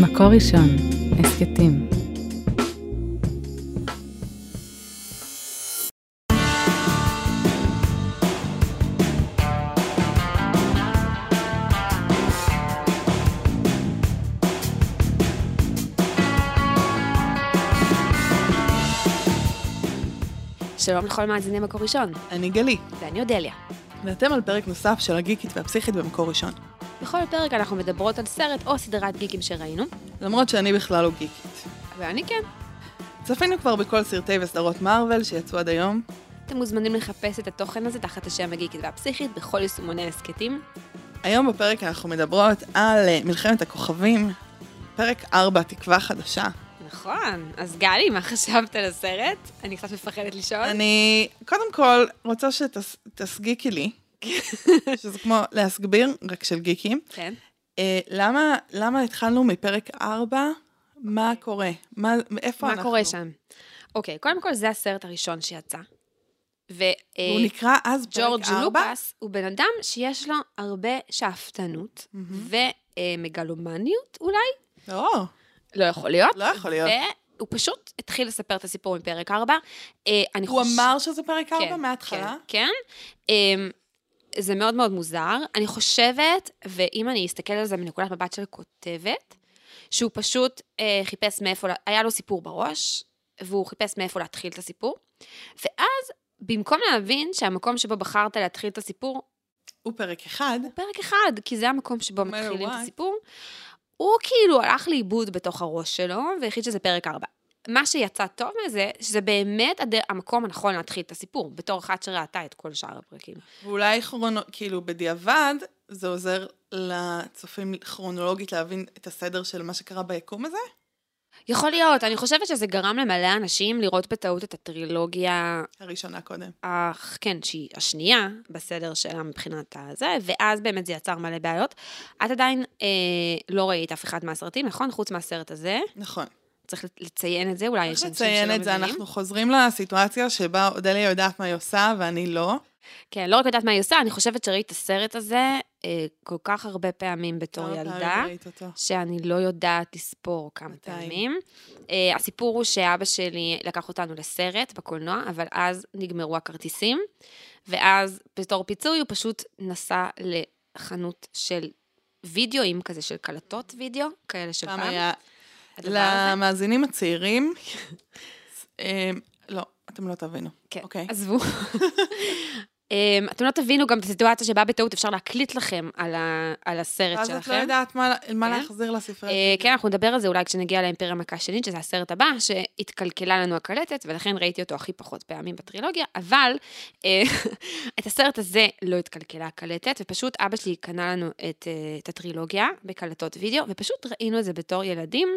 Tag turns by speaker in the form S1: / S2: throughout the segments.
S1: מקור ראשון, הסכתים.
S2: שלום לכל מאזיני מקור ראשון,
S3: אני גלי,
S2: ואני אודליה.
S3: ואתם על פרק נוסף של הגיקית והפסיכית במקור ראשון.
S2: בכל פרק אנחנו מדברות על סרט או סדרת גיקים שראינו,
S3: למרות שאני בכלל לא גיקית.
S2: ואני כן.
S3: צפינו כבר בכל סרטי וסדרות מארוול שיצאו עד היום.
S2: אתם מוזמנים לחפש את התוכן הזה תחת השם הגיקית והפסיכית בכל יישומוני הסכתים.
S3: היום בפרק אנחנו מדברות על אה, מלחמת הכוכבים, פרק 4, תקווה חדשה.
S2: נכון, אז גלי, מה חשבת על הסרט? אני קצת מפחדת לשאול.
S3: אני קודם כל רוצה שתסגיקי לי, שזה כמו להסגביר, רק של גיקים.
S2: כן.
S3: אה, למה, למה התחלנו מפרק 4? מה קורה? מה, איפה
S2: מה
S3: אנחנו?
S2: קורה שם? אוקיי, קודם כל זה הסרט הראשון שיצא. ו...
S3: הוא
S2: אה,
S3: נקרא אז פרק 4?
S2: ג'ורג' לוקאס הוא בן אדם שיש לו הרבה שאפתנות ומגלומניות אולי,
S3: לא,
S2: לא יכול להיות.
S3: לא יכול להיות.
S2: והוא פשוט התחיל לספר את הסיפור מפרק 4. אה, אני
S3: הוא
S2: חוש-
S3: אמר שזה פרק 4
S2: כן,
S3: מההתחלה?
S2: כן, כן. זה מאוד מאוד מוזר. אני חושבת, ואם אני אסתכל על זה מנקודת מבט של כותבת, שהוא פשוט אה, חיפש מאיפה, היה לו סיפור בראש, והוא חיפש מאיפה להתחיל את הסיפור. ואז, במקום להבין שהמקום שבו בחרת להתחיל את הסיפור
S3: הוא פרק 1.
S2: הוא פרק אחד, כי זה המקום שבו מתחילים את. הסיפור, הוא כאילו הלך לאיבוד בתוך הראש שלו, והחליט שזה פרק 4. מה שיצא טוב מזה, שזה באמת הד... המקום הנכון להתחיל את הסיפור, בתור אחת שראתה את כל שאר הפרקים.
S3: ואולי כרונו, כאילו בדיעבד, זה עוזר לצופים כרונולוגית להבין את הסדר של מה שקרה ביקום הזה?
S2: יכול להיות, אני חושבת שזה גרם למלא אנשים לראות בטעות את הטרילוגיה,
S3: הראשונה קודם.
S2: הח- כן, שהיא השנייה בסדר שלה מבחינת הזה, ואז באמת זה יצר מלא בעיות. את עדיין אה, לא ראית אף אחד מהסרטים, נכון? חוץ מהסרט הזה.
S3: נכון.
S2: צריך לציין את זה, אולי יש
S3: צריך
S2: אנשים שלא
S3: לציין
S2: מבינים.
S3: את זה, אנחנו חוזרים לסיטואציה שבה אודליה יודעת מה היא עושה ואני לא.
S2: כן, לא רק יודעת מה היא עושה, אני חושבת שראיתי את הסרט הזה אה, כל כך הרבה פעמים בתור ילדה? שאני לא יודעת לספור כמה? פעמים. אה, הסיפור הוא שאבא שלי לקח אותנו לסרט בקולנוע, אבל אז נגמרו הכרטיסים, ואז בתור פיצוי הוא פשוט נסע לחנות של וידאוים כזה, של קלטות וידאו, כאלה של
S3: פעם
S2: פעם.
S3: היה... למאזינים הצעירים, אה, לא, אתם לא תבינו.
S2: כן,
S3: אוקיי.
S2: עזבו. אמ, אתם לא תבינו גם את הסיטואציה שבה בטעות אפשר להקליט לכם על, ה, על הסרט
S3: ואז
S2: שלכם.
S3: את לא יודעת מה מה
S2: כן.
S3: להחזיר לספרי.
S2: אה, כן, אנחנו נדבר על זה אולי כשנגיע לאימפריה מכה שנית, שזה הסרט הבא, שהתקלקלה לנו הקלטת, ולכן ראיתי אותו הכי פחות פעמים בטרילוגיה, אבל אה, את הסרט הזה לא התקלקלה הקלטת, ופשוט אבא שלי קנה לנו את, אה, את הטרילוגיה בקלטות וידאו, ופשוט ראינו את זה בתור ילדים.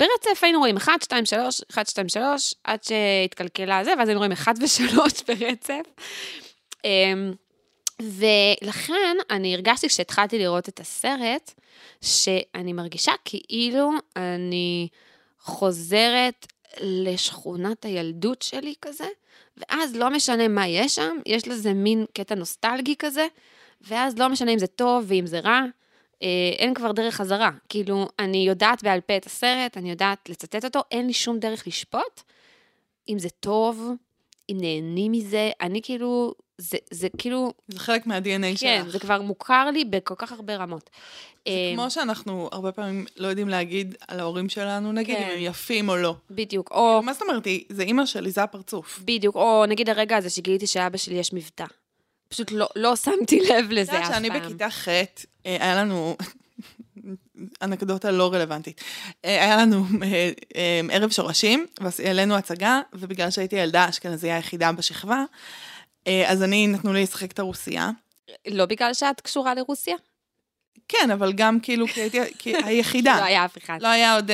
S2: ברצף היינו רואים 1, 2, 3, 1, 2, 3, עד שהתקלקלה זה, ואז היינו רואים 1 ו-3 ברצף. אמ, ולכן אני הרגשתי כשהתחלתי לראות את הסרט, שאני מרגישה כאילו אני חוזרת לשכונת הילדות שלי כזה, ואז לא משנה מה יש שם, יש לזה מין קטע נוסטלגי כזה, ואז לא משנה אם זה טוב ואם זה רע, אין כבר דרך חזרה. כאילו, אני יודעת בעל פה את הסרט, אני יודעת לצטט אותו, אין לי שום דרך לשפוט אם זה טוב, אם נהנים מזה, אני כאילו, זה, זה כאילו,
S3: זה חלק מה-DNA
S2: כן,
S3: שלך.
S2: זה כבר מוכר לי בכל כך הרבה רמות.
S3: זה
S2: אה,
S3: כמו שאנחנו הרבה פעמים לא יודעים להגיד על ההורים שלנו, נגיד,
S2: כן.
S3: אם הם יפים או לא.
S2: בדיוק, או,
S3: מה זאת אומרת, זה אימא שלי, זה הפרצוף.
S2: בדיוק, או נגיד הרגע הזה שגיליתי שאבא שלי יש מבטא. פשוט לא, לא שמתי לב לזה אף פעם.
S3: שאני בכיתה ח', אה, היה לנו, אנקדוטה לא רלוונטית, אה, היה לנו אה, ערב שורשים, והעלינו הצגה, ובגלל שהייתי ילדה אשכנזייה היחידה בשכבה, אז אני, נתנו לי לשחק את הרוסיה.
S2: לא בגלל שאת קשורה לרוסיה?
S3: כן, אבל גם כאילו, כי הייתי כי היחידה.
S2: לא היה אף אחד.
S3: לא היה עוד...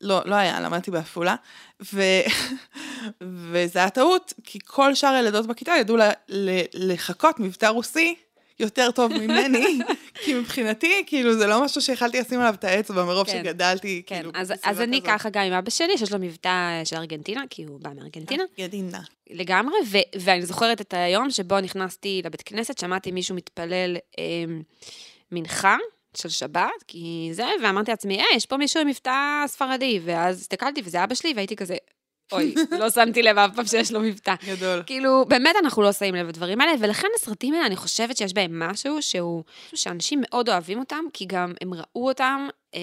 S3: לא, לא היה, למדתי בעפולה. ו... וזה היה טעות, כי כל שאר הילדות בכיתה ידעו ל... ל... לחכות מבטא רוסי יותר טוב ממני, כי מבחינתי, כאילו, זה לא משהו שיכלתי לשים עליו את האצבע מרוב
S2: כן.
S3: שגדלתי,
S2: כן,
S3: כאילו,
S2: אז, אז אני
S3: כזאת.
S2: ככה גם עם אבא שלי, שיש לו מבטא של ארגנטינה, כי הוא בא מארגנטינה,
S3: ידינה.
S2: לגמרי, ו- ואני זוכרת את היום שבו נכנסתי לבית כנסת, שמעתי מישהו מתפלל אה, מנחה, של שבת, כי זה, ואמרתי לעצמי, אה, יש פה מישהו עם מבטא ספרדי, ואז הסתכלתי, וזה אבא שלי, והייתי כזה, אוי, לא שמתי לב אף פעם שיש לו מבטא.
S3: גדול.
S2: כאילו, באמת אנחנו לא שמים לב לדברים האלה, ולכן הסרטים האלה, אני חושבת שיש בהם משהו שהוא, שאנשים מאוד אוהבים אותם, כי גם הם ראו אותם אה,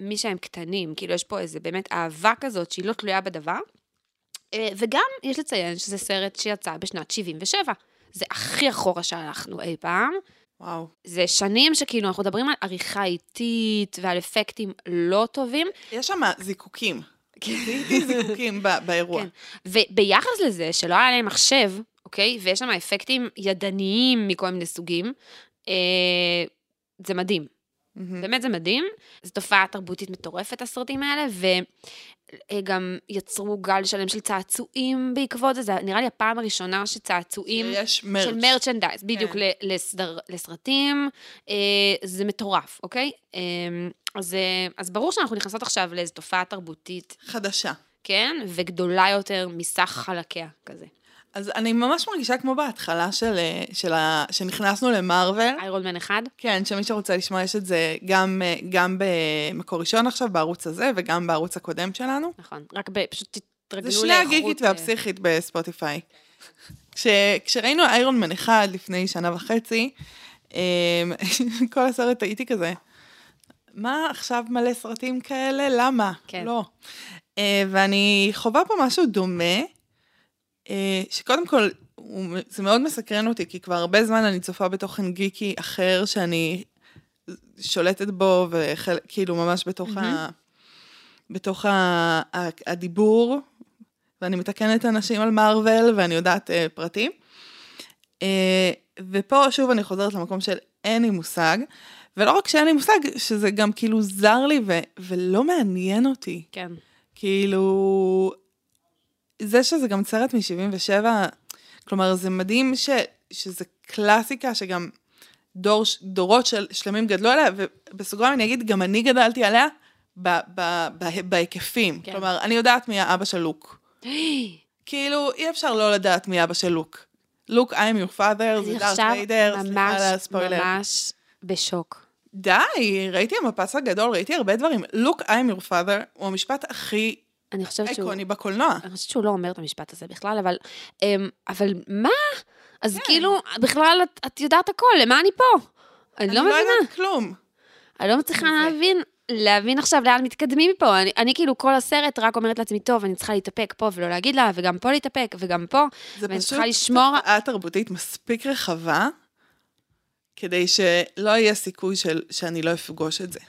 S2: מי שהם קטנים. כאילו, יש פה איזה באמת אהבה כזאת שהיא לא תלויה בדבר. אה, וגם, יש לציין שזה סרט שיצא בשנת 77. זה הכי אחורה שהלכנו אי פעם.
S3: וואו.
S2: זה שנים שכאילו, אנחנו מדברים על עריכה איטית ועל אפקטים לא טובים.
S3: יש שם זיקוקים. זיהיתי זיקוקים באירוע.
S2: כן. וביחס לזה, שלא היה להם מחשב, אוקיי? ויש שם אפקטים ידניים מכל מיני סוגים, אה, זה מדהים.
S3: מהמם.
S2: באמת זה מדהים. זו תופעה תרבותית מטורפת, הסרטים האלה, וגם יצרו גל שלם של צעצועים בעקבות זה. זה נראה לי הפעם הראשונה שצעצועים...
S3: יש מרץ'.
S2: של מרצ'נדייז, בדיוק
S3: כן.
S2: לסדר, לסרטים, אה, זה מטורף, אוקיי? אה, אז, אה, אז ברור שאנחנו נכנסות עכשיו לאיזו תופעה תרבותית,
S3: חדשה.
S2: כן? וגדולה יותר מסך חלקיה, כזה.
S3: אז אני ממש מרגישה כמו בהתחלה של, אה, של ה... שנכנסנו למרוויל.
S2: איירון מן אחד?
S3: כן, שמי שרוצה לשמוע, יש את זה גם, אה, גם במקור ראשון עכשיו, בערוץ הזה, וגם בערוץ הקודם שלנו.
S2: נכון, רק ב, פשוט תתרגלו
S3: זה
S2: לאיכות.
S3: שני הגיקית
S2: אה,
S3: והפסיכית בספוטיפיי. כש, כשראינו איירון מן אחד לפני שנה וחצי, אה, כל הסרט הייתי כזה, מה עכשיו מלא סרטים כאלה? למה?
S2: כן.
S3: לא. ואני חווה פה משהו דומה, שקודם כל, זה מאוד מסקרן אותי, כי כבר הרבה זמן אני צופה בתוכן גיקי אחר שאני שולטת בו, וכאילו ממש בתוך, ה, בתוך ה, ה, הדיבור, ואני מתקנת אנשים על מארוול, ואני יודעת אה, פרטים. אה, ופה שוב אני חוזרת למקום של אין לי מושג, ולא רק שאין לי מושג, שזה גם כאילו זר לי ו, ולא מעניין אותי.
S2: כן.
S3: כאילו, זה שזה גם סרט מ-77, כלומר, זה מדהים ש, שזה קלאסיקה שגם דור, דורות של, שלמים גדלו עליה, ובסוגריים אני אגיד, גם אני גדלתי עליה ב, ב, ב, בהיקפים.
S2: כן.
S3: כלומר, אני יודעת מי האבא של לוק. כאילו, אי אפשר לא לדעת מי אבא של לוק. לוק, I'm your father, זה דארט ויידר, סליחה על הספוילר.
S2: ממש בשוק.
S3: די, ראיתי המפץ הגדול, ראיתי הרבה דברים. לוק, I'm your father, הוא המשפט הכי
S2: אני חושבת שהוא...
S3: איקוני בקולנוע.
S2: אני חושבת שהוא לא אומר את המשפט הזה בכלל, אבל... אמ, אבל מה? אז
S3: כן.
S2: כאילו, בכלל את, את יודעת הכל, למה אני פה? אני לא
S3: אני לא
S2: מבינה.
S3: יודעת כלום.
S2: אני לא מצליחה
S3: זה.
S2: להבין, להבין עכשיו לאן מתקדמים מפה. אני, אני כאילו כל הסרט רק אומרת לעצמי, טוב, אני צריכה להתאפק פה ולא להגיד לה, וגם פה להתאפק, וגם פה.
S3: זה
S2: ואני
S3: פשוט
S2: צריכה לשמור...
S3: תופעה תרבותית מספיק רחבה, כדי שלא יהיה סיכוי של, שאני לא אפגוש את זה.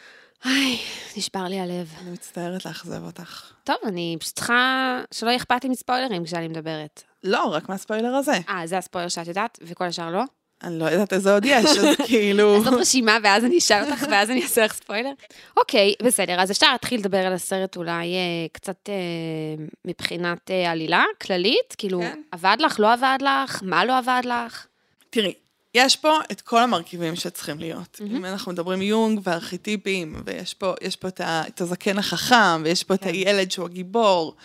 S2: איי, נשבר לי הלב.
S3: אני מצטערת לאכזב אותך.
S2: טוב, אני פשוט צריכה שלא יהיה אכפת לי מספוילרים כשאני מדברת.
S3: לא, רק מהספוילר הזה.
S2: אה, זה הספוילר שאת יודעת, וכל השאר לא?
S3: אני לא יודעת איזה עוד יש, אז כאילו...
S2: לעשות רשימה ואז אני אשאל אותך ואז אני אעשה לך ספוילר? אוקיי, בסדר, אז אפשר להתחיל לדבר על הסרט אולי אה, קצת אה, מבחינת אה, עלילה כללית, כאילו,
S3: כן.
S2: עבד לך, לא עבד לך, מה לא עבד לך?
S3: תראי, יש פה את כל המרכיבים שצריכים להיות. אם אנחנו מדברים יונג וארכיטיפים, ויש פה, יש פה את, ה, את הזקן החכם, ויש פה את
S2: כן.
S3: הילד שהוא הגיבור,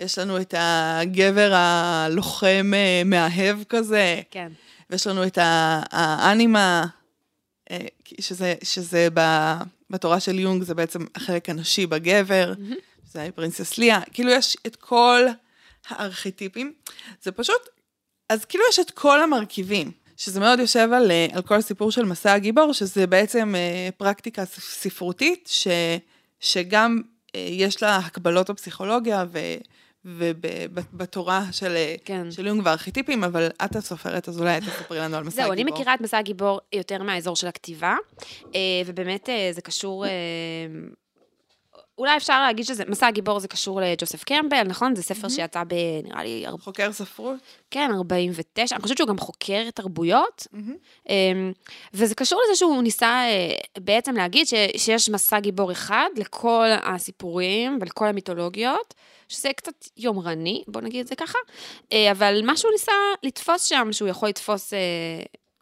S3: יש לנו את הגבר הלוחם אה, מאהב כזה,
S2: כן.
S3: ויש לנו את האנימה, אה, שזה, שזה ב, בתורה של יונג, זה בעצם החלק הנשי בגבר, זה פרינסס ליה, כאילו יש את כל הארכיטיפים, זה פשוט, אז כאילו יש את כל המרכיבים, שזה מאוד יושב על, אה, על כל הסיפור של מסע הגיבור, שזה בעצם אה, פרקטיקה ספרותית, ש, שגם אה, יש לה הקבלות בפסיכולוגיה ו... ובתורה של,
S2: כן.
S3: של יונג וארכיטיפים, אבל את הסופרת, אז אולי את תספרי לנו על מסע
S2: זהו,
S3: הגיבור.
S2: אני מכירה את מסע הגיבור יותר מהאזור של הכתיבה, ובאמת זה קשור... אולי אפשר להגיד שזה, מסע הגיבור זה קשור לג'וסף קמבל, נכון? זה ספר שיצא ב... נראה לי,
S3: חוקר ספרות?
S2: כן, 49, אני חושבת שהוא גם חוקר תרבויות, אמ, וזה קשור לזה שהוא ניסה אה, בעצם להגיד ש, שיש מסע גיבור אחד לכל הסיפורים ולכל המיתולוגיות, שזה קצת יומרני, בוא נגיד את זה ככה, אה, אבל מה שהוא ניסה לתפוס שם, שהוא יכול לתפוס, אה,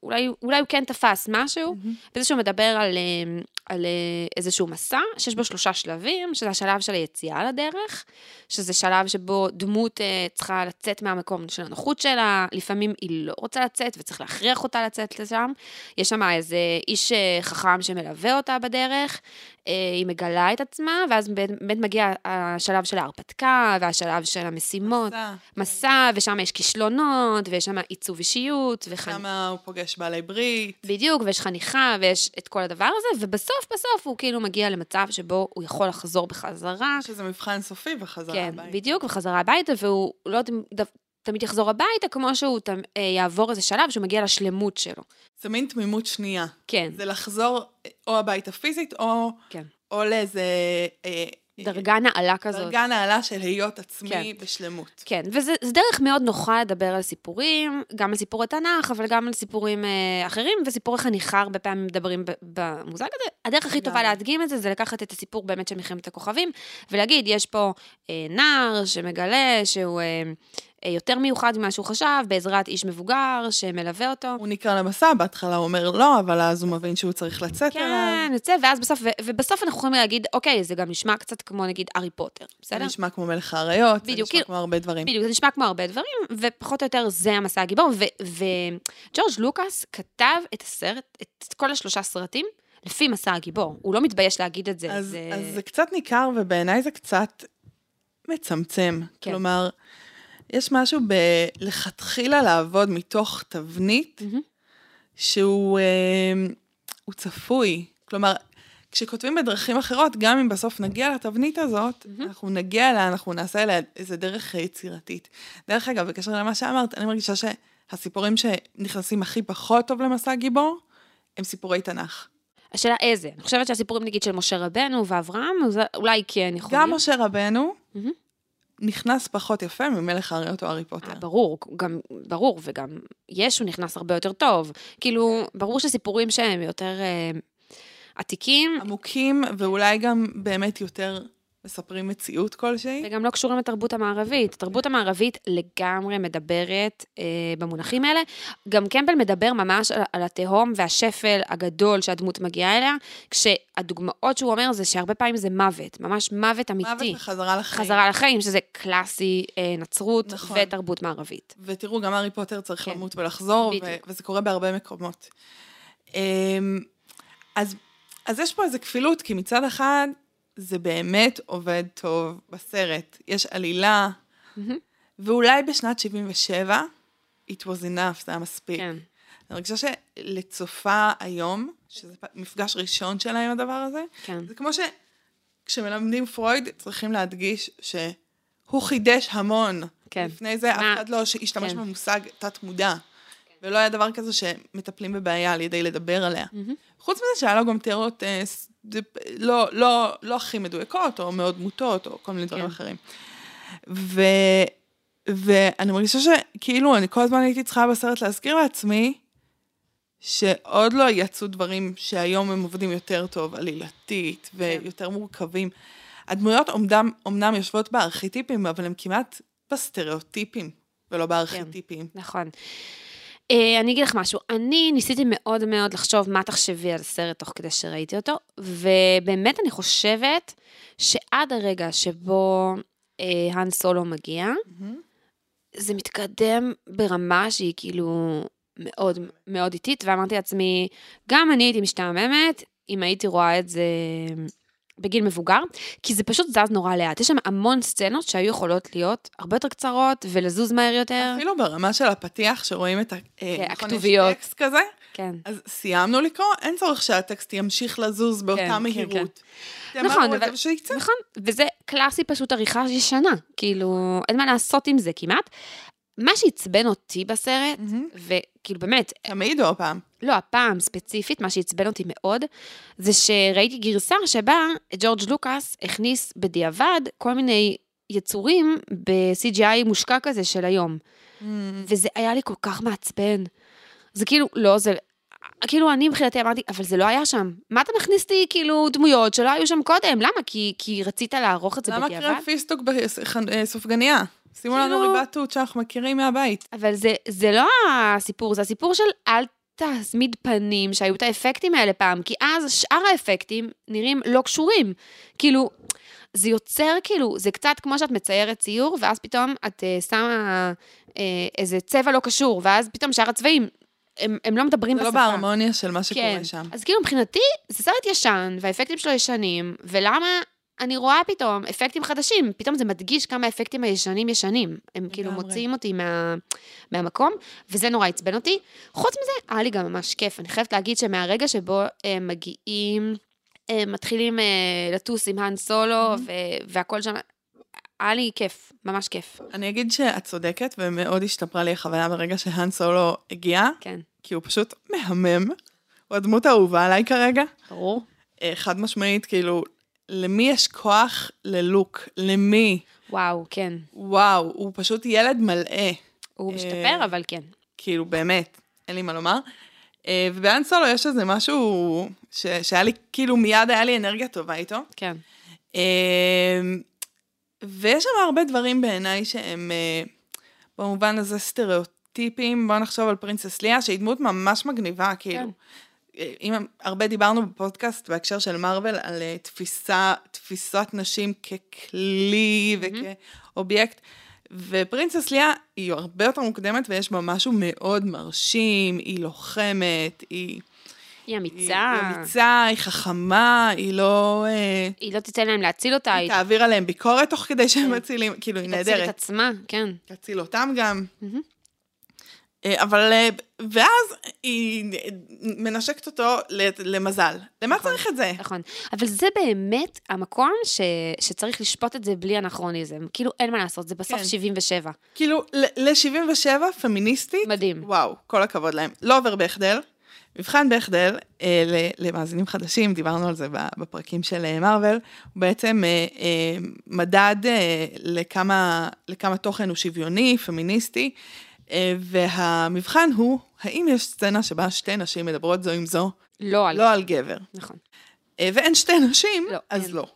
S2: אולי, אולי הוא כן תפס משהו, בזה שהוא מדבר על, אה, על אה, איזשהו מסע שיש בו שלושה שלבים, שזה השלב של היציאה לדרך, שזה שלב שבו דמות אה, צריכה לצאת מהמקום של הנוחות שלה, לפעמים היא לא רוצה לצאת וצריך להכריח אותה לצאת לשם. יש שם איזה איש אה, חכם שמלווה אותה בדרך, אה, היא מגלה את עצמה, ואז באמת מגיע השלב של ההרפתקה והשלב של המשימות.
S3: מסע.
S2: מסע, ושם יש כישלונות, ויש שם עיצוב אישיות, וחנ...
S3: שם הוא פוגש בעלי ברית.
S2: בדיוק, ויש חניכה, ויש את כל הדבר הזה, ובסוף בסוף הוא כאילו מגיע למצב שבו הוא יכול לחזור בחזרה.
S3: יש איזה מבחן סופי וחזרה
S2: כן,
S3: הביתה.
S2: בדיוק, וחזרה הביתה, והוא לא תמיד יחזור הביתה, כמו שהוא ת- אה, יעבור איזה שלב שהוא מגיע לשלמות שלו.
S3: זה מין תמימות שנייה.
S2: כן,
S3: זה לחזור או הביתה פיזית, או,
S2: כן.
S3: או לאיזה... אה,
S2: דרגה נעלה כזאת.
S3: דרגה נעלה של היות עצמי
S2: כן.
S3: בשלמות.
S2: כן, וזה זה דרך מאוד נוחה לדבר על סיפורים, גם על סיפורי תנ"ך, אבל גם על סיפורים אה, אחרים, וסיפורי חניכה הרבה פעמים מדברים ב- במושג הזה. הדרך הכי טובה. להדגים את זה, זה לקחת את הסיפור באמת של מלחמת הכוכבים, ולהגיד, יש פה אה, נער שמגלה שהוא אה, יותר מיוחד ממה שהוא חשב, בעזרת איש מבוגר שמלווה אותו.
S3: הוא נקרא למסע, בהתחלה הוא אומר לא, אבל אז הוא מבין שהוא צריך לצאת אליו.
S2: כן, יוצא, ואז בסוף, ו- ובסוף אנחנו יכולים להגיד, אוקיי, זה גם נשמע קצת כמו נגיד הארי פוטר,
S3: זה
S2: בסדר?
S3: נשמע כמו מלך האריות, זה נשמע
S2: כאילו-
S3: כמו הרבה דברים.
S2: בדיוק, זה נשמע כמו הרבה דברים, ופחות או יותר זה המסע הגיבור. וג'ורג' לוקאס כתב את הסרט, את כל השלושה סרטים, לפי מסע הגיבור. הוא לא מתבייש להגיד את זה.
S3: אז,
S2: זה...
S3: אז זה קצת ניכר, ובעיניי זה קצת מצמצם.
S2: כן.
S3: כלומר, יש משהו בלכתחילה לעבוד מתוך תבנית
S2: מהמם.
S3: שהוא אה, צפוי. כלומר, כשכותבים בדרכים אחרות, גם אם בסוף נגיע לתבנית הזאת, אנחנו נגיע אליה, אנחנו נעשה אליה איזה דרך אה, יצירתית. דרך אגב, בקשר למה שאמרת, אני מרגישה שהסיפורים שנכנסים הכי פחות טוב למסע גיבור, הם סיפורי תנ"ך.
S2: השאלה איזה. אני חושבת שהסיפורים נגיד של משה רבנו ואברהם, אולי כן יכולים.
S3: גם משה רבנו
S2: מהמם.
S3: נכנס פחות יפה ממלך האריות או הארי פוטר.
S2: אה, ברור, גם, ברור, וגם ישו נכנס הרבה יותר טוב. כאילו, ברור שסיפורים שהם יותר אה, עתיקים,
S3: עמוקים, ואולי גם באמת יותר מספרים מציאות כלשהי.
S2: וגם לא קשורים לתרבות המערבית. התרבות המערבית לגמרי מדברת אה, במונחים האלה. גם קמפל מדבר ממש על, על התהום והשפל הגדול שהדמות מגיעה אליה, כשהדוגמאות שהוא אומר זה שהרבה פעמים זה מוות, ממש מוות אמיתי.
S3: מוות וחזרה לחיים.
S2: חזרה לחיים, שזה קלאסי אה, נצרות
S3: נכון.
S2: ותרבות מערבית.
S3: ותראו, גם הארי פוטר צריך
S2: כן.
S3: למות ולחזור, ו-. וזה קורה בהרבה מקומות. אמ, אז, אז יש פה איזו כפילות, כי מצד אחד, זה באמת עובד טוב בסרט. יש עלילה. ואולי בשנת 77, it was enough, זה היה מספיק.
S2: כן.
S3: אני מרגישה שלצופה היום, שזה מפגש ראשון שלה עם הדבר הזה,
S2: כן.
S3: זה כמו שכשמלמדים פרויד, צריכים להדגיש שהוא חידש המון.
S2: כן.
S3: לפני זה אף אחד לא השתמש
S2: כן.
S3: במושג תת-מודע. ולא היה דבר כזה שמטפלים בבעיה על ידי לדבר עליה. חוץ מזה שהיה לו גם תיאוריות אה, לא, לא, לא הכי מדויקות, או מאוד מוטות, או כל מיני דברים
S2: כן.
S3: אחרים. ו, ואני מרגישה שכאילו, אני כל הזמן הייתי צריכה בסרט להזכיר לעצמי, שעוד לא יצאו דברים שהיום הם עובדים יותר טוב, עלילתית ויותר מורכבים. הדמויות אומנם, אומנם יושבות בארכיטיפים, אבל הן כמעט בסטריאוטיפים, ולא בארכיטיפים.
S2: נכון. אה, אני אגיד לך משהו, אני ניסיתי מאוד מאוד לחשוב מה תחשבי על הסרט תוך כדי שראיתי אותו, ובאמת אני חושבת שעד הרגע שבו אה, האן סולו מגיע, זה מתקדם ברמה שהיא כאילו מאוד מאוד איטית, ואמרתי לעצמי, גם אני הייתי משתעממת אם הייתי רואה את זה בגיל מבוגר, כי זה פשוט זז נורא לאט. יש שם המון סצנות שהיו יכולות להיות הרבה יותר קצרות ולזוז מהר יותר.
S3: אפילו ברמה של הפתיח, שרואים את. אה, נכון, יש
S2: הכתוביות.
S3: טקסט כזה,
S2: כן.
S3: אז סיימנו לקרוא, אין צורך שהטקסט ימשיך לזוז באותה
S2: כן, כן,
S3: מהירות.
S2: נכון,
S3: תמרו את
S2: אבל-. נכון, וזה קלאסי פשוט עריכה ישנה, כאילו, אין מה לעשות עם זה כמעט. מה שעצבן אותי בסרט,
S3: מהמם.
S2: וכאילו באמת,
S3: תמיד או הפעם?
S2: לא, הפעם ספציפית, מה שעצבן אותי מאוד, זה שראיתי גרסה שבה ג'ורג' לוקאס הכניס בדיעבד כל מיני יצורים ב-CGI מושקע כזה של היום. וזה היה לי כל כך מעצבן. זה כאילו, לא, זה... כאילו, אני מבחינתי אמרתי, אבל זה לא היה שם. מה אתה מכניס לי, כאילו, דמויות שלא היו שם קודם? למה? כי, כי רצית לערוך את זה
S3: למה
S2: בדיעבד?
S3: קרב פיסטוק בסופגניה? שימו לנו
S2: כאילו-
S3: ריבת שאנחנו מכירים מהבית.
S2: אבל זה, זה לא הסיפור, זה הסיפור של אל תסמיד פנים, שהיו את האפקטים האלה פעם, כי אז שאר האפקטים נראים לא קשורים. כאילו, זה יוצר כאילו, זה קצת כמו שאת מציירת ציור, ואז פתאום את uh, שמה uh, איזה צבע לא קשור, ואז פתאום שאר הצבעים, הם, הם לא מדברים
S3: זה לא
S2: בשפה.
S3: בהרמוניה של מה שקורה
S2: כן.
S3: שם.
S2: אז כאילו מבחינתי, זה סרט ישן, והאפקטים שלו ישנים, ולמה אני רואה פתאום אפקטים חדשים? פתאום זה מדגיש כמה האפקטים הישנים ישנים. הם כאילו
S3: לגמרי.
S2: מוציאים אותי מה, מהמקום, וזה נורא עצבן אותי. חוץ מזה, היה לי גם ממש כיף. אני חייבת להגיד שמהרגע שבו הם מגיעים, הם מתחילים אה, לטוס עם האן סולו, ו- והכל שם, היה לי כיף, ממש כיף.
S3: אני אגיד שאת צודקת, ומאוד השתפרה לי החוויה ברגע שהאן סולו הגיע,
S2: כן,
S3: כי הוא פשוט מהמם. הוא הדמות האהובה עליי כרגע.
S2: ברור.
S3: אה, חד משמעית, כאילו, למי יש כוח ללוק? למי?
S2: וואו, כן.
S3: וואו, הוא פשוט ילד מלאה.
S2: הוא
S3: אה,
S2: משתפר, אבל כן.
S3: כאילו, באמת, אין לי מה לומר. אה, ובאן סולו יש איזה משהו ש... שהיה לי, כאילו, מיד היה לי אנרגיה טובה איתו.
S2: כן.
S3: אה, ויש שם הרבה דברים בעיניי שהם במובן הזה סטריאוטיפים. בואו נחשוב על פרינסס ליה, שהיא דמות ממש מגניבה, כאילו.
S2: כן.
S3: אם הרבה דיברנו בפודקאסט בהקשר של מארוול על אה, תפיסה, תפיסת נשים ככלי וכאובייקט. ופרינסס ליה היא הרבה יותר מוקדמת ויש בה משהו מאוד מרשים, היא לוחמת, היא,
S2: היא
S3: היא,
S2: אמיצה.
S3: היא אמיצה, היא חכמה, היא לא... אה,
S2: היא לא תיתן להם להציל אותה,
S3: היא
S2: היא
S3: תעביר עליהם ביקורת תוך כדי שהם מצילים, כאילו היא
S2: תציל את
S3: נהדרת.
S2: עצמה, כן.
S3: תציל אותם גם.
S2: מהמם.
S3: אה, אבל, אה, ואז היא מנשקת אותו למזל. למה צריך את זה?
S2: נכון. אבל זה באמת המקום ש... שצריך לשפוט את זה בלי אנכרוניזם. כאילו, אין מה לעשות, זה בסוף
S3: כן.
S2: 77.
S3: כאילו, ל-77 פמיניסטית,
S2: מדהים.
S3: וואו, כל הכבוד להם. לא עובר בחדל. מבחן בחדל, אה, למאזינים חדשים, דיברנו על זה בפרקים של אה, מארוול, הוא בעצם אה, אה, מדד אה, לכמה, לכמה תוכן הוא שוויוני, פמיניסטי, אה, והמבחן הוא, האם יש סצנה שבה שתי נשים מדברות זו עם זו,
S2: לא על...
S3: לא על גבר.
S2: נכון.
S3: אה, ואין שתי נשים,
S2: לא,
S3: אז
S2: אין.
S3: לא.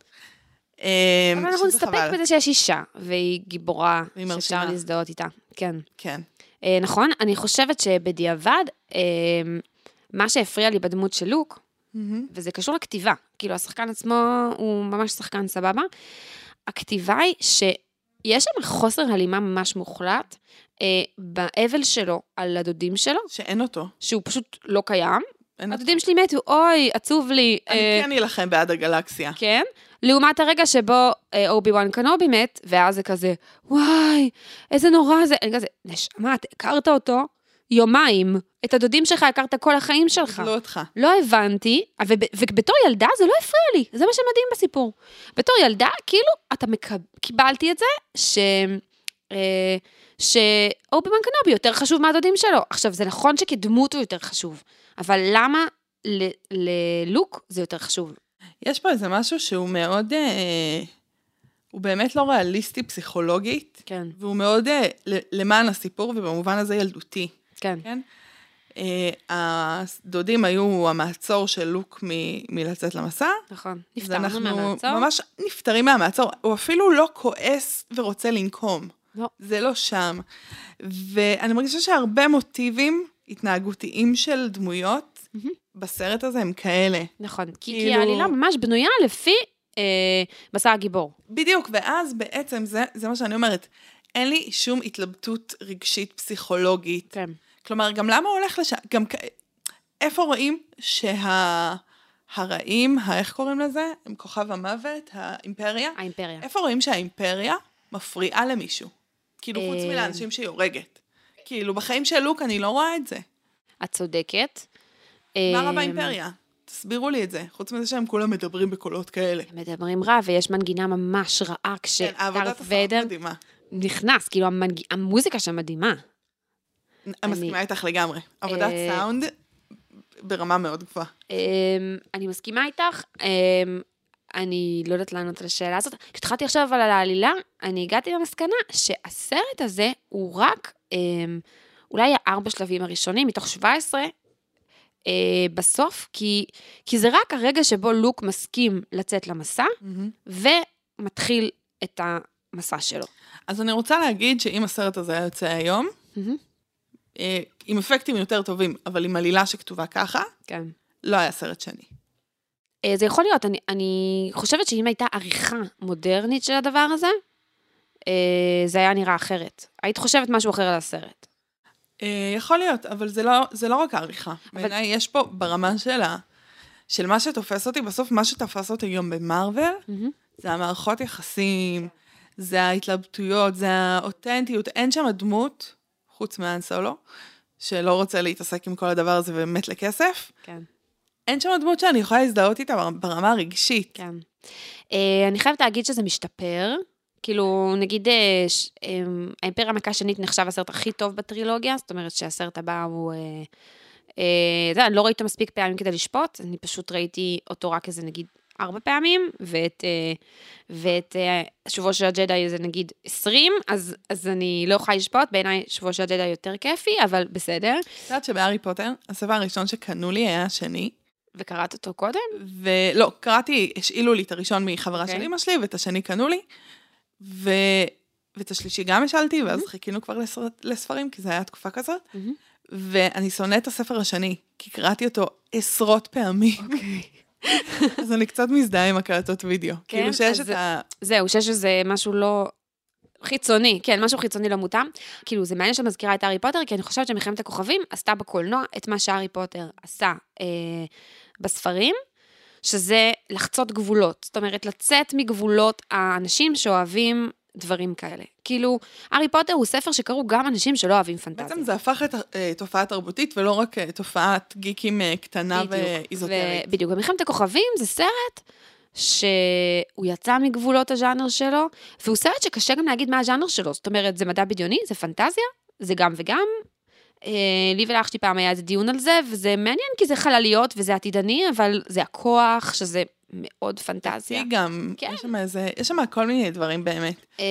S3: אה,
S2: אבל אנחנו נסתפק. בזה שיש אישה, והיא גיבורה, שאפשר. להזדהות איתה. כן.
S3: כן.
S2: אה, נכון, אני חושבת שבדיעבד, אה, מה שהפריע לי בדמות של לוק,
S3: מהמם.
S2: וזה קשור לכתיבה, כאילו השחקן עצמו הוא ממש שחקן סבבה, הכתיבה היא שיש שם חוסר הלימה ממש מוחלט אה, באבל שלו על הדודים שלו,
S3: שאין אותו.
S2: שהוא פשוט לא קיים.
S3: אותו.
S2: הדודים שלי מתו, אוי, עצוב לי.
S3: אני
S2: אה,
S3: כן אלחם בעד הגלקסיה.
S2: כן. לעומת הרגע שבו אה, אובי וואן קנובי מת, ואז זה כזה, וואי, איזה נורא זה. אני כזה, נשמה, אתה הכרת אותו יומיים. את הדודים שלך הכרת כל החיים שלך.
S3: לא אותך.
S2: לא הבנתי, וב, ובתור ילדה זה לא הפריע לי, זה מה שמדהים בסיפור. בתור ילדה, כאילו, אתה מקב... קיבלתי את זה, ש... אה, שאובי וואן קנובי יותר חשוב מהדודים שלו. עכשיו, זה נכון שכדמות הוא יותר חשוב, אבל למה ל- ללוק זה יותר חשוב?
S3: יש פה איזה משהו שהוא מאוד, אה, הוא באמת לא ריאליסטי פסיכולוגית,
S2: כן,
S3: והוא מאוד אה, למען הסיפור, ובמובן הזה ילדותי,
S2: כן.
S3: כן? אה, הדודים היו המעצור של לוק מ- מלצאת למסע.
S2: נכון. נפטרנו
S3: אנחנו
S2: מהמעצור.
S3: ממש נפטרים מהמעצור. הוא אפילו לא כועס ורוצה לנקום.
S2: לא.
S3: זה לא שם. ואני מרגישה שהרבה מוטיבים התנהגותיים של דמויות בסרט הזה הם כאלה.
S2: נכון, כי, כי
S3: כאילו-
S2: העלילה ממש בנויה לפי אה, מסע הגיבור.
S3: בדיוק, ואז בעצם זה, זה מה שאני אומרת. אין לי שום התלבטות רגשית פסיכולוגית.
S2: כן.
S3: כלומר, גם למה הוא הולך לשם? גם. איפה רואים שהרעים, ה... איך קוראים לזה? הם כוכב המוות, האימפריה?
S2: האימפריה.
S3: איפה רואים שהאימפריה מפריעה למישהו? כאילו, חוץ
S2: אה.
S3: מלאנשים שהיא הורגת. כאילו, בחיים של לוק אני לא רואה את זה.
S2: את צודקת.
S3: מה רע
S2: אה,
S3: באימפריה? תסבירו לי את זה. חוץ מזה שהם כולם מדברים בקולות כאלה.
S2: מדברים רע, ויש מנגינה ממש רעה
S3: כן,
S2: כשדארת ויידר
S3: מדהימה.
S2: נכנס, כאילו המנג... המוזיקה שם מדהימה.
S3: אני מסכימה איתך לגמרי. עבודת
S2: אה,
S3: סאונד ברמה מאוד גבוהה.
S2: אמ, אני מסכימה איתך, אמ, אני לא יודעת לענות על השאלה הזאת. כשהתחלתי עכשיו על העלילה, אני הגעתי למסקנה שהסרט הזה הוא רק אמ, אולי הארבע שלבים הראשונים מתוך 17 אה, בסוף, כי, כי זה רק הרגע שבו לוק מסכים לצאת למסע, ומתחיל את המסע שלו.
S3: אז אני רוצה להגיד שאם הסרט הזה היה יוצא היום,
S2: מהמם.
S3: אה, עם אפקטים יותר טובים, אבל עם עלילה שכתובה ככה,
S2: כן.
S3: לא היה סרט שני.
S2: אה, זה יכול להיות, אני, אני חושבת שאם הייתה עריכה מודרנית של הדבר הזה, אה, זה היה נראה אחרת. היית חושבת משהו אחר על הסרט.
S3: אה, יכול להיות, אבל זה לא, זה לא רק העריכה.
S2: אבל-
S3: בעיניי יש פה ברמה של, ה, של מה שתופס אותי, בסוף מה שתפס אותי היום במרוויל, זה המערכות יחסים, זה ההתלבטויות, זה האותנטיות. אין שם דמות, חוץ מאן סולו, שלא רוצה להתעסק עם כל הדבר הזה ומת לכסף.
S2: כן.
S3: אין שם דמות שאני יכולה להזדהות איתה ברמה הרגשית.
S2: כן. אה, אני חייבת להגיד שזה משתפר. כאילו, נגיד, אה, ש- אה, האימפריה המכה שנית נחשב הסרט הכי טוב בטרילוגיה, זאת אומרת שהסרט הבא הוא... אה, אה, זה, אני לא ראיתי אותו מספיק פעמים כדי לשפוט, אני פשוט ראיתי אותו רק איזה נגיד ארבע פעמים, ואת, אה, ואת אה, שבוע של הג'די זה נגיד עשרים, אז, אז אני לא יכולה לשפוט, בעיניי שבוע של הג'די יותר כיפי, אבל בסדר.
S3: את יודעת שבהארי פוטר, הספר הראשון שקנו לי היה השני,
S2: וקראת אותו קודם?
S3: ולא, קראתי, השאילו לי את הראשון מחברה
S2: אוקיי.
S3: של אמא שלי, ואת השני קנו לי, ו... ואת השלישי גם השאלתי, ואז חיכינו כבר לסר... לספרים, כי זו הייתה תקופה כזאת,
S2: מהמם.
S3: ואני שונאת את הספר השני, כי קראתי אותו עשרות פעמים,
S2: אוקיי.
S3: אז אני קצת מזדהה עם הקלטות וידאו.
S2: כן,
S3: כאילו שיש
S2: אז
S3: את ה...
S2: זהו, שיש איזה משהו לא... חיצוני, כן, משהו חיצוני לא מותאם. כאילו, זה מעניין שאת מזכירה את הארי פוטר, כי אני חושבת שמלחמת הכוכבים עשתה בקולנוע את מה שהארי פוטר עשה אה, בספרים, שזה לחצות גבולות. זאת אומרת, לצאת מגבולות האנשים שאוהבים דברים כאלה. כאילו, הארי פוטר הוא ספר שקראו גם אנשים שלא אוהבים פנטזיה.
S3: בעצם זה הפך את אה, תופעה תרבותית, ולא רק אה, תופעת גיקים אה, קטנה
S2: בדיוק.
S3: ואיזוטרית.
S2: ו- בדיוק, במלחמת הכוכבים זה סרט שהוא יצא מגבולות הז'אנר שלו, והוא סרט שקשה גם להגיד מה הז'אנר שלו, זאת אומרת, זה מדע בדיוני, זה פנטזיה, זה גם וגם. אה, לי ולאח שלי פעם היה איזה דיון על זה, וזה מעניין כי זה חלליות וזה עתידני, אבל זה הכוח, שזה מאוד פנטזיה.
S3: היא גם,
S2: כן.
S3: יש שם איזה, יש שם כל מיני דברים באמת.
S2: אה,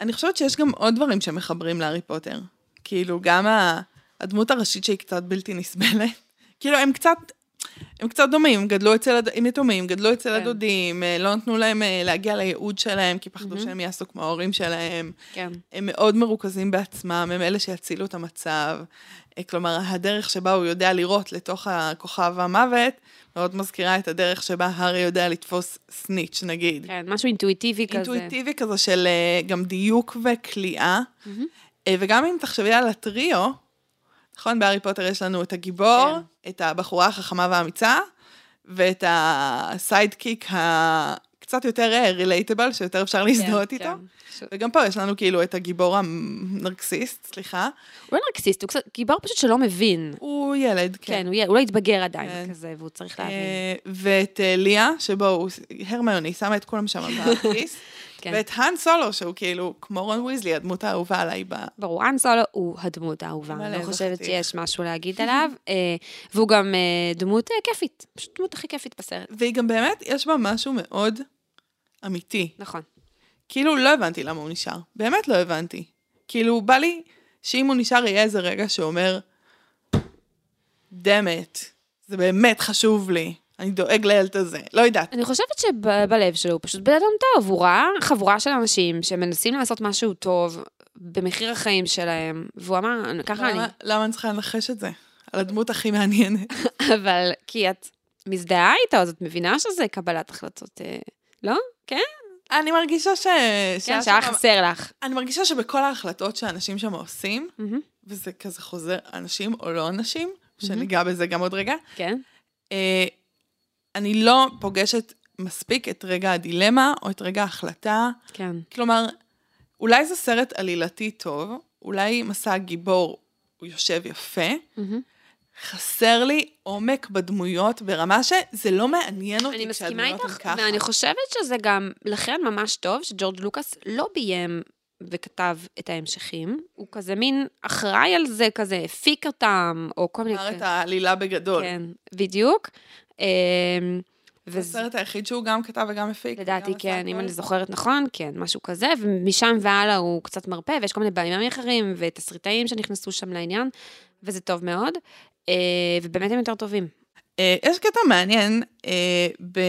S3: אני חושבת שיש גם עוד דברים שמחברים להארי פוטר. כאילו, גם הדמות הראשית שהיא קצת בלתי נסבלת. כאילו, הם קצת, הם קצת דומים, הם גדלו אצל, הד- הם יתומים, גדלו אצל
S2: כן.
S3: הדודים, אה, לא נתנו להם אה, להגיע לייעוד שלהם, כי פחדו
S2: מהמם.
S3: שהם יעשו כמו ההורים שלהם.
S2: כן,
S3: הם מאוד מרוכזים בעצמם, הם אלה שיצילו את המצב. אה, כלומר, הדרך שבה הוא יודע לירות לתוך הכוכב המוות, מאוד מזכירה את הדרך שבה הארי יודע לתפוס סניץ', נגיד.
S2: כן, משהו אינטואיטיבי כזה.
S3: אינטואיטיבי כזה של גם דיוק וכ
S2: ליאה.
S3: אה, וגם אם תחשבי על הטריו, נכון, בהארי פוטר יש לנו את הגיבור,
S2: כן.
S3: את הבחורה החכמה והאמיצה, ואת ה sidekick הקצת יותר relatable, שיותר אפשר להזדהות
S2: כן,
S3: איתו.
S2: כן.
S3: וגם פה יש לנו כאילו את הגיבור הנרקסיסט, סליחה.
S2: הוא לא נרקסיסט, הוא קצת גיבור פשוט שלא מבין.
S3: הוא ילד, כן.
S2: כן, הוא הוא לא התבגר עדיין
S3: כן.
S2: כזה, והוא צריך להבין.
S3: אה, ואת אה, ליה, שבו הוא, הרמיוני, שמה את כולם שם בכיס.
S2: כן.
S3: ואת האן סולו, שהוא כאילו, כמו רון ויזלי, הדמות האהובה עליי ב...
S2: ברור, האן סולו הוא הדמות האהובה, אני לא חושבת. שיש משהו להגיד עליו, אה, והוא גם אה, דמות אה, כיפית, פשוט דמות הכי כיפית בסרט,
S3: והיא גם באמת, יש בה משהו מאוד אמיתי.
S2: נכון.
S3: כאילו, לא הבנתי למה הוא נשאר. באמת לא הבנתי. כאילו, בא לי שאם הוא נשאר, יהיה איזה רגע שאומר, דמת, זה באמת חשוב לי, אני דואג לילד הזה. לא יודעת.
S2: אני חושבת שבלב שלו הוא פשוט בן אדם טוב, הוא ראה חבורה של אנשים שמנסים לעשות משהו טוב במחיר החיים שלהם, והוא אמר, ככה אני,
S3: למה, אני צריכה לנחש את זה? על הדמות הכי מעניינת.
S2: אבל כי את מזדהה איתו, אז את מבינה שזה קבלת החלטות, אה, לא? כן?
S3: אני מרגישה ש...
S2: כן,
S3: שהיה
S2: חסר לך.
S3: אני מרגישה שבכל ההחלטות שאנשים שם עושים, וזה כזה חוזר, אנשים או לא אנשים, שניגע בזה גם עוד רגע,
S2: כן,
S3: אה, אני לא פוגשת מספיק את רגע הדילמה או את רגע ההחלטה.
S2: כן.
S3: כלומר, אולי זה סרט עלילתי טוב, אולי מסע הגיבור הוא יושב יפה,
S2: מהמם.
S3: חסר לי עומק בדמויות ברמה שזה לא מעניין אותי
S2: אני מסכימה
S3: כשהדמויות הן
S2: איתך,
S3: ככה.
S2: ואני חושבת שזה גם, לכן ממש טוב שג'ורג' לוקאס לא ביים וכתב את ההמשכים, הוא כזה מין אחראי על זה, כזה הפיק אותם, או כל מיני...
S3: אמר את העלילה בגדול.
S2: כן, בדיוק. אמ,
S3: זה הסרט היחיד שהוא גם כתב וגם הפיק.
S2: לדעתי כן, אם. אני זוכרת נכון, כן, משהו כזה, ומשם והלאה הוא קצת מרפא, ויש כל מיני בעלים אחרים, ותסריטאים שנכנסו שם לעניין, וזה טוב מאוד, אה, ובאמת הם יותר טובים.
S3: אה, יש קטע מעניין, אה, ב...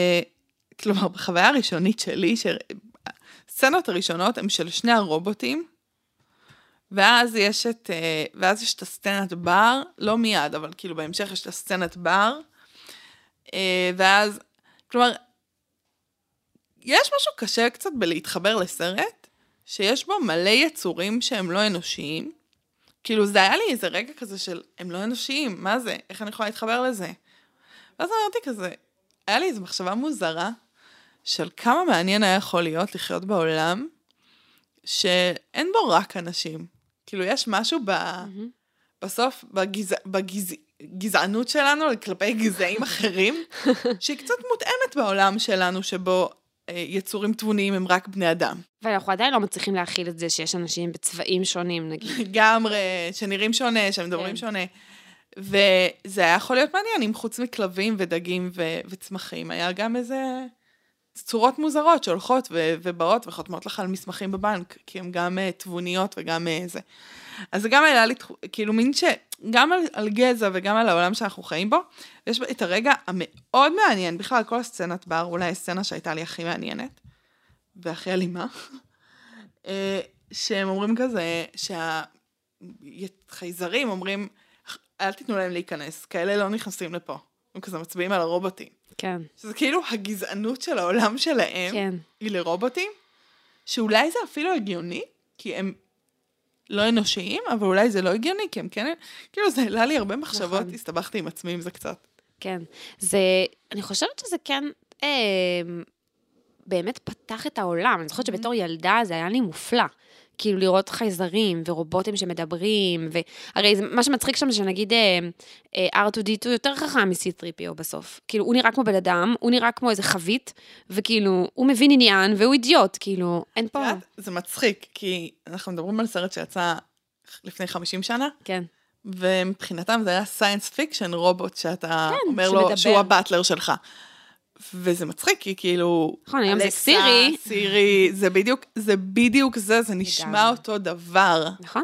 S3: כלומר, בחוויה הראשונית שלי, שהסצנות הראשונות הן של שני הרובוטים, ואז יש את, ואז יש את הסצנת בר, לא מיד, אבל כאילו בהמשך יש את הסצנת בר, ואז, כלומר, יש משהו קשה קצת בלהתחבר לסרט, שיש בו מלא יצורים שהם לא אנושיים. כאילו, זה היה לי איזה רגע כזה של, הם לא אנושיים, מה זה? איך אני יכולה להתחבר לזה? ואז אמרתי כזה, היה לי איזו מחשבה מוזרה, של כמה מעניין היה יכול להיות לחיות בעולם, שאין בו רק אנשים. כאילו, יש משהו ב... בסוף, בגזע... בגז... גזענות שלנו כלפי גזעים אחרים, שהיא קצת מותאמת בעולם שלנו, שבו אה, יצורים תבוניים הם רק בני אדם.
S2: ואנחנו עדיין לא מצליחים להכיל את זה שיש אנשים בצבעים שונים, נגיד.
S3: לגמרי, שנראים שונה, שמדברים
S2: כן.
S3: שונה. וזה היה יכול להיות מעניין אם חוץ מכלבים ודגים ו- וצמחים, היה גם איזה צורות מוזרות שהולכות ו- ובאות וחותמות לך על מסמכים בבנק, כי הן גם uh, תבוניות וגם uh, זה. אז זה גם היה לי, כאילו מין ש... גם על, על גזע וגם על העולם שאנחנו חיים בו, יש את הרגע המאוד מעניין, בכלל כל הסצנת בר, אולי הסצנה שהייתה לי הכי מעניינת, והכי אלימה, אה, שהם אומרים כזה, שהחייזרים אומרים, אל תיתנו להם להיכנס, כאלה לא נכנסים לפה. הם כזה מצביעים על הרובוטים.
S2: כן,
S3: שזה כאילו הגזענות של העולם שלהם,
S2: כן.
S3: היא לרובוטים, שאולי זה אפילו הגיוני, כי הם לא אנושיים, אבל אולי זה לא הגיוני, כי הם כן, כאילו זה העלה לי הרבה מחשבות,
S2: נכון.
S3: הסתבכתי עם עצמי עם זה קצת.
S2: כן. זה, אני חושבת שזה כן אה, באמת פתח את העולם. אני זוכרת שבתור ילדה זה היה לי מופלא. כאילו לראות חייזרים ורובוטים שמדברים, והרי זה, מה שמצחיק שם זה שנגיד אה, אה, R2D2 יותר חכם מ-C3PO בסוף. כאילו, הוא נראה כמו בן אדם, הוא נראה כמו איזה חבית, וכאילו, הוא מבין עניין והוא אידיוט, כאילו, אין פה...
S3: זה מצחיק, כי אנחנו מדברים על סרט שיצא לפני 50 שנה,
S2: כן,
S3: ומבחינתם זה היה science fiction רובוט שאתה
S2: כן,
S3: אומר לו
S2: שמדבר.
S3: שהוא ה butler שלך. וזה מצחיק, כי כאילו...
S2: נכון, היום זה סירי.
S3: סירי, זה בדיוק, זה בדיוק זה, זה נשמע. אותו דבר.
S2: נכון?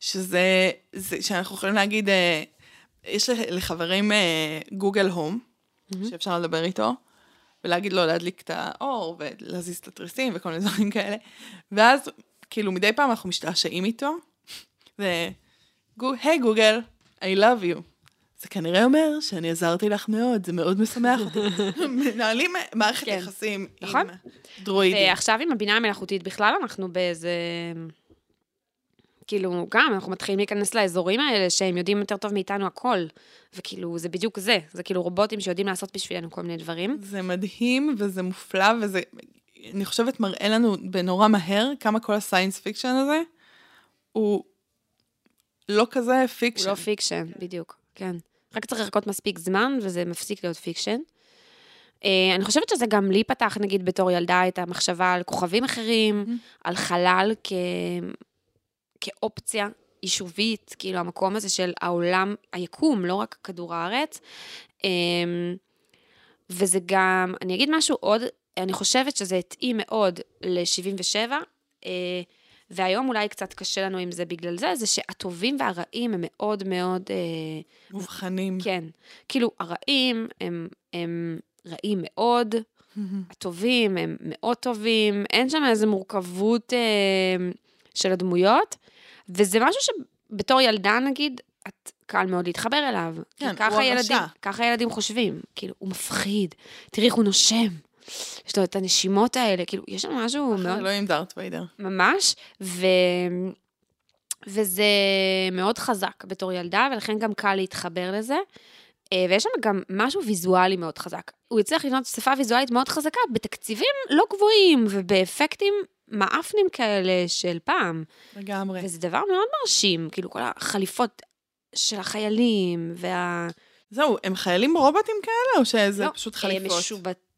S3: שזה, זה, שאנחנו יכולים להגיד, אה, יש לחברים אה, גוגל הום, שאפשר לדבר איתו, ולהגיד לו להדליק את האור, ולהזיז את התריסים, וכל מיני דברים כאלה. ואז, כאילו, מדי פעם אנחנו משתעשעים איתו, ו... היי גוגל, I love you. זה כנראה אומר שאני עזרתי לך מאוד, זה מאוד משמח אותי. מנהלים מערכת
S2: כן.
S3: יחסים
S2: נכון.
S3: עם דרואידים.
S2: ועכשיו עם הבינה המלאכותית בכלל אנחנו באיזה... כאילו, גם אנחנו מתחילים להיכנס לאזורים האלה שהם יודעים יותר טוב מאיתנו הכל. וכאילו, זה בדיוק זה. זה כאילו רובוטים שיודעים לעשות בשבילנו כל מיני דברים.
S3: זה מדהים וזה מופלא וזה, אני חושבת, מראה לנו בנורא מהר כמה כל ה science fiction הזה הוא לא כזה
S2: הוא
S3: fiction.
S2: לא fiction, בדיוק, כן. רק צריך לחכות מספיק זמן, וזה מפסיק להיות fiction. Uh, אני חושבת שזה גם לי פתח, נגיד, בתור ילדה, את המחשבה על כוכבים אחרים, על חלל כ... כאופציה יישובית, כאילו, המקום הזה של העולם, היקום, לא רק כדור הארץ. Um, וזה גם, אני אגיד משהו עוד, אני חושבת שזה התאים מאוד ל-77, uh, והיום אולי קצת קשה לנו עם זה בגלל זה, זה שהטובים והרעים הם מאוד מאוד... Uh,
S3: מובחנים.
S2: כן. כאילו, הרעים הם, הם רעים מאוד, הטובים הם מאוד טובים, אין שם איזו מורכבות אה, של הדמויות, וזה משהו שבתור ילדה, נגיד, את קל מאוד להתחבר אליו.
S3: כן, הוא הרשע.
S2: ככה ילדים חושבים. כאילו, הוא מפחיד, תראי איך הוא נושם. יש לו את הנשימות האלה, כאילו, יש שם משהו מאוד...
S3: אלוהים דארט ויידר.
S2: ממש, ו... וזה מאוד חזק בתור ילדה, ולכן גם קל להתחבר לזה. אה, ויש שם גם משהו ויזואלי מאוד חזק. הוא הצליח לבנות שפה ויזואלית מאוד חזקה בתקציבים לא גבוהים ובאפקטים מעפנים כאלה של פעם.
S3: לגמרי.
S2: וזה דבר מאוד מרשים, כאילו כל החליפות של החיילים, וה...
S3: זהו, הם חיילים רובוטים כאלה, או שזה
S2: לא,
S3: פשוט
S2: הם
S3: חליפות?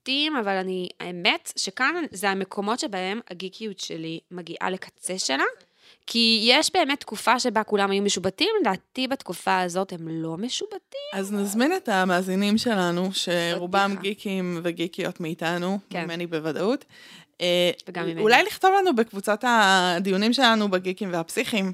S2: משובטים, אבל אני, האמת שכאן זה המקומות שבהם הגיקיות שלי מגיעה לקצה שלה, כי יש באמת תקופה שבה כולם היו משובטים, לדעתי בתקופה הזאת הם לא משובטים.
S3: אז נזמין את המאזינים שלנו, שרובם. גיקים וגיקיות מאיתנו,
S2: כן.
S3: ממני בוודאות. אה,
S2: וגם ממני.
S3: אולי לכתוב לנו בקבוצת הדיונים שלנו בגיקים והפסיכים,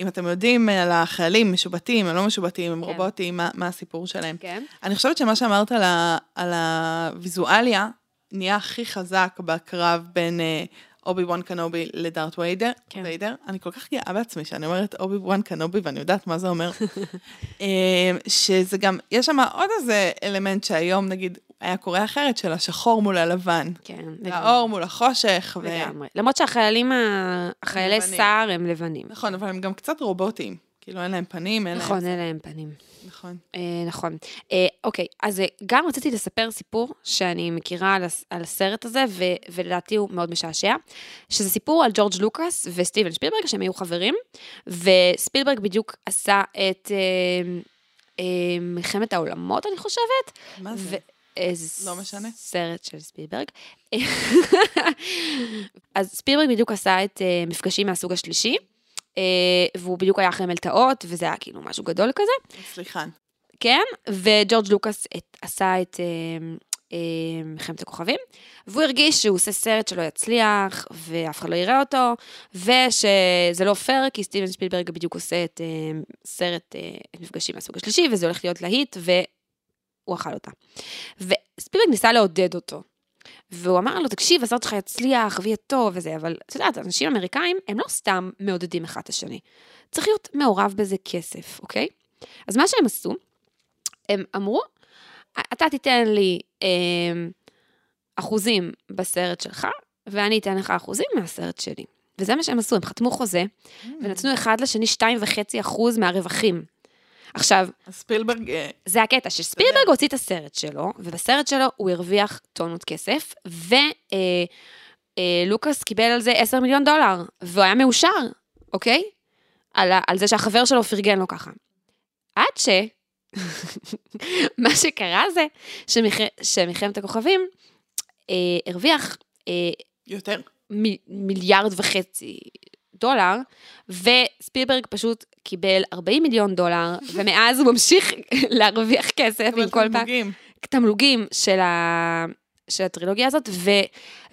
S3: אם אתם יודעים על החיילים משובטים, הם לא משובטים, הם
S2: כן.
S3: רובוטים, מה, מה הסיפור שלהם.
S2: כן.
S3: אני חושבת שמה שאמרת על, ה, על הוויזואליה, נהיה הכי חזק בקרב בין אה, אובי וואן קנובי לדארט ויידר.
S2: כן.
S3: ויידר. אני כל כך גאה בעצמי שאני אומרת אובי וואן קנובי ואני יודעת מה זה אומר. אה, שזה גם, יש שם עוד איזה אלמנט שהיום נגיד היה קורה אחרת, של השחור מול הלבן.
S2: כן,
S3: האור מול החושך. ו...
S2: לגמרי. למרות שהחיילים, החיילי. סער הם לבנים.
S3: נכון, אבל הם גם קצת רובוטים. כאילו אין להם פנים, אין
S2: נכון,
S3: להם...
S2: אין להם פנים.
S3: נכון.
S2: אה, נכון. אה, אוקיי, אז אה, גם רציתי לספר סיפור שאני מכירה על, על הסרט הזה, ו, ולדעתי הוא מאוד משעשע, שזה סיפור על ג'ורג' לוקאס וסטיבן שפילברג, שהם היו חברים, וספילברג בדיוק עשה את אה, אה, מלחמת העולמות, אני חושבת.
S3: מה זה?
S2: ו- איזה
S3: לא משנה.
S2: סרט של ספילברג. אז ספילברג בדיוק עשה את אה, מפגשים מהסוג השלישי, אה, והוא בדיוק היה אחרי מלטעות, וזה היה כאילו משהו גדול כזה.
S3: סליחה.
S2: כן, וג'ורג' לוקאס את, עשה את אה, מלחמת הכוכבים, והוא הרגיש שהוא עושה סרט שלא יצליח, ואף אחד לא יראה אותו, ושזה לא פייר, כי סטיבן ספילברג בדיוק עושה את אה, סרט, את מפגשים מהסוג השלישי, וזה הולך להיות להיט, והוא אכל אותה. וספילברג ניסה לעודד אותו. והוא אמר לו, תקשיב, הסרט שלך יצליח ויהיה טוב וזה, אבל את יודעת, אנשים אמריקאים, הם לא סתם מעודדים אחד את השני. צריך להיות מעורב בזה כסף, אוקיי? אז מה שהם עשו, הם אמרו, אתה תיתן לי אה, אחוזים בסרט שלך, ואני אתן לך אחוזים מהסרט שלי. וזה מה שהם עשו, הם חתמו חוזה, ונתנו אחד לשני 2.5 אחוז מהרווחים. עכשיו,
S3: ספילברג, אה,
S2: זה הקטע, שספילברג הוציא את הסרט שלו, ובסרט שלו הוא הרוויח טונות כסף, ולוקאס קיבל על זה 10 מיליון דולר, והוא היה מאושר, אוקיי? על, על זה שהחבר שלו פרגן לו ככה. עד ש... מה שקרה זה שמח... שמלחמת הכוכבים אה, הרוויח אה,
S3: יותר.
S2: מ- מיליארד וחצי דולר, וספילברג פשוט קיבל 40 מיליון דולר, ומאז הוא ממשיך להרוויח כסף עם כל פעם.
S3: תמלוגים.
S2: של, ה... של הטרילוגיה הזאת, ו...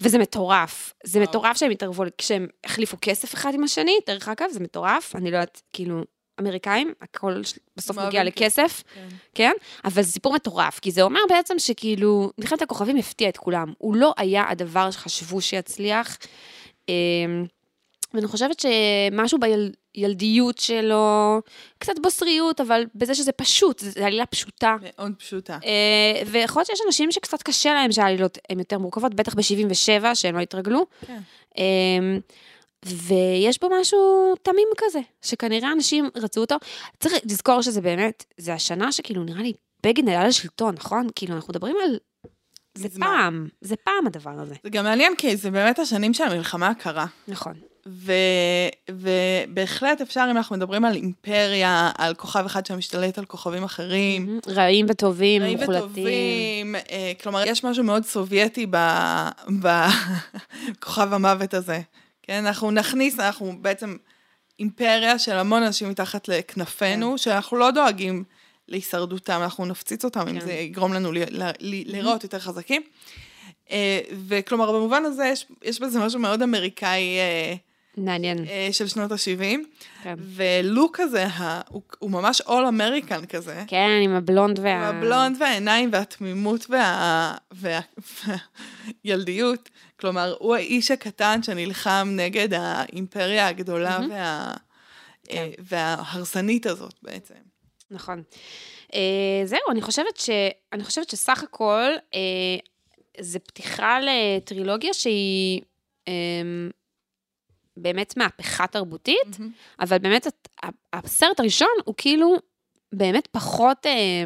S2: וזה מטורף. זה
S3: וואו.
S2: מטורף שהם התערבו, כשהם החליפו כסף אחד עם השני, דרך אגב, זה מטורף, אני לא יודעת, כאילו, אמריקאים, הכל בסוף מגיע לכסף,
S3: כן.
S2: כן? אבל זה סיפור מטורף, כי זה אומר בעצם שכאילו, מלחמת הכוכבים הפתיע את כולם. הוא לא היה הדבר שחשבו שיצליח. ואני חושבת שמשהו בילדיות שלו, קצת בוסריות, אבל בזה שזה פשוט, זו עלילה פשוטה.
S3: מאוד פשוטה.
S2: אה, ויכול להיות שיש אנשים שקצת קשה להם שהעלילות הן יותר מורכבות, בטח ב-77, שהם לא התרגלו.
S3: כן.
S2: אמ, ויש בו משהו תמים כזה, שכנראה אנשים רצו אותו. צריך לזכור שזה באמת, זה השנה שכאילו נראה לי בגין עלה לשלטון, נכון? כאילו, אנחנו מדברים על... זה
S3: מזמן.
S2: פעם, זה פעם הדבר הזה.
S3: זה גם מעניין, כי זה באמת השנים של המלחמה הקרה.
S2: נכון.
S3: ו... ובהחלט אפשר, אם אנחנו מדברים על אימפריה, על כוכב אחד שמשתלט על כוכבים אחרים,
S2: רעים וטובים,
S3: רעים
S2: מוחלטים.
S3: וטובים, אה, כלומר, יש משהו מאוד סובייטי בכוכב המוות הזה. כן, אנחנו נכניס, אנחנו בעצם אימפריה של המון אנשים מתחת לכנפינו,
S2: כן.
S3: שאנחנו לא דואגים להישרדותם, אנחנו נפציץ אותם, אם
S2: כן.
S3: זה יגרום לנו ל- ל- ל- להיראות יותר חזקים. אה, וכלומר, במובן הזה יש, יש בזה משהו מאוד אמריקאי אה,
S2: מעניין.
S3: אה, של שנות ה-70,
S2: כן.
S3: ולוק כזה, ה- הוא, הוא ממש אול אמריקן כזה.
S2: כן, עם הבלונד וה...
S3: עם הבלונד והעיניים והתמימות וה... וה... והילדיות. כלומר, הוא האיש הקטן שנלחם נגד האימפריה הגדולה
S2: מהמם.
S3: וה...
S2: כן.
S3: אה, וההרסנית הזאת בעצם.
S2: נכון. אה, זהו, אני חושבת, ש... אני חושבת שסך הכל זה פתיחה לטרילוגיה שהיא אה, באמת מהפכה תרבותית, אבל באמת הסרט הראשון הוא כאילו באמת פחות, אה,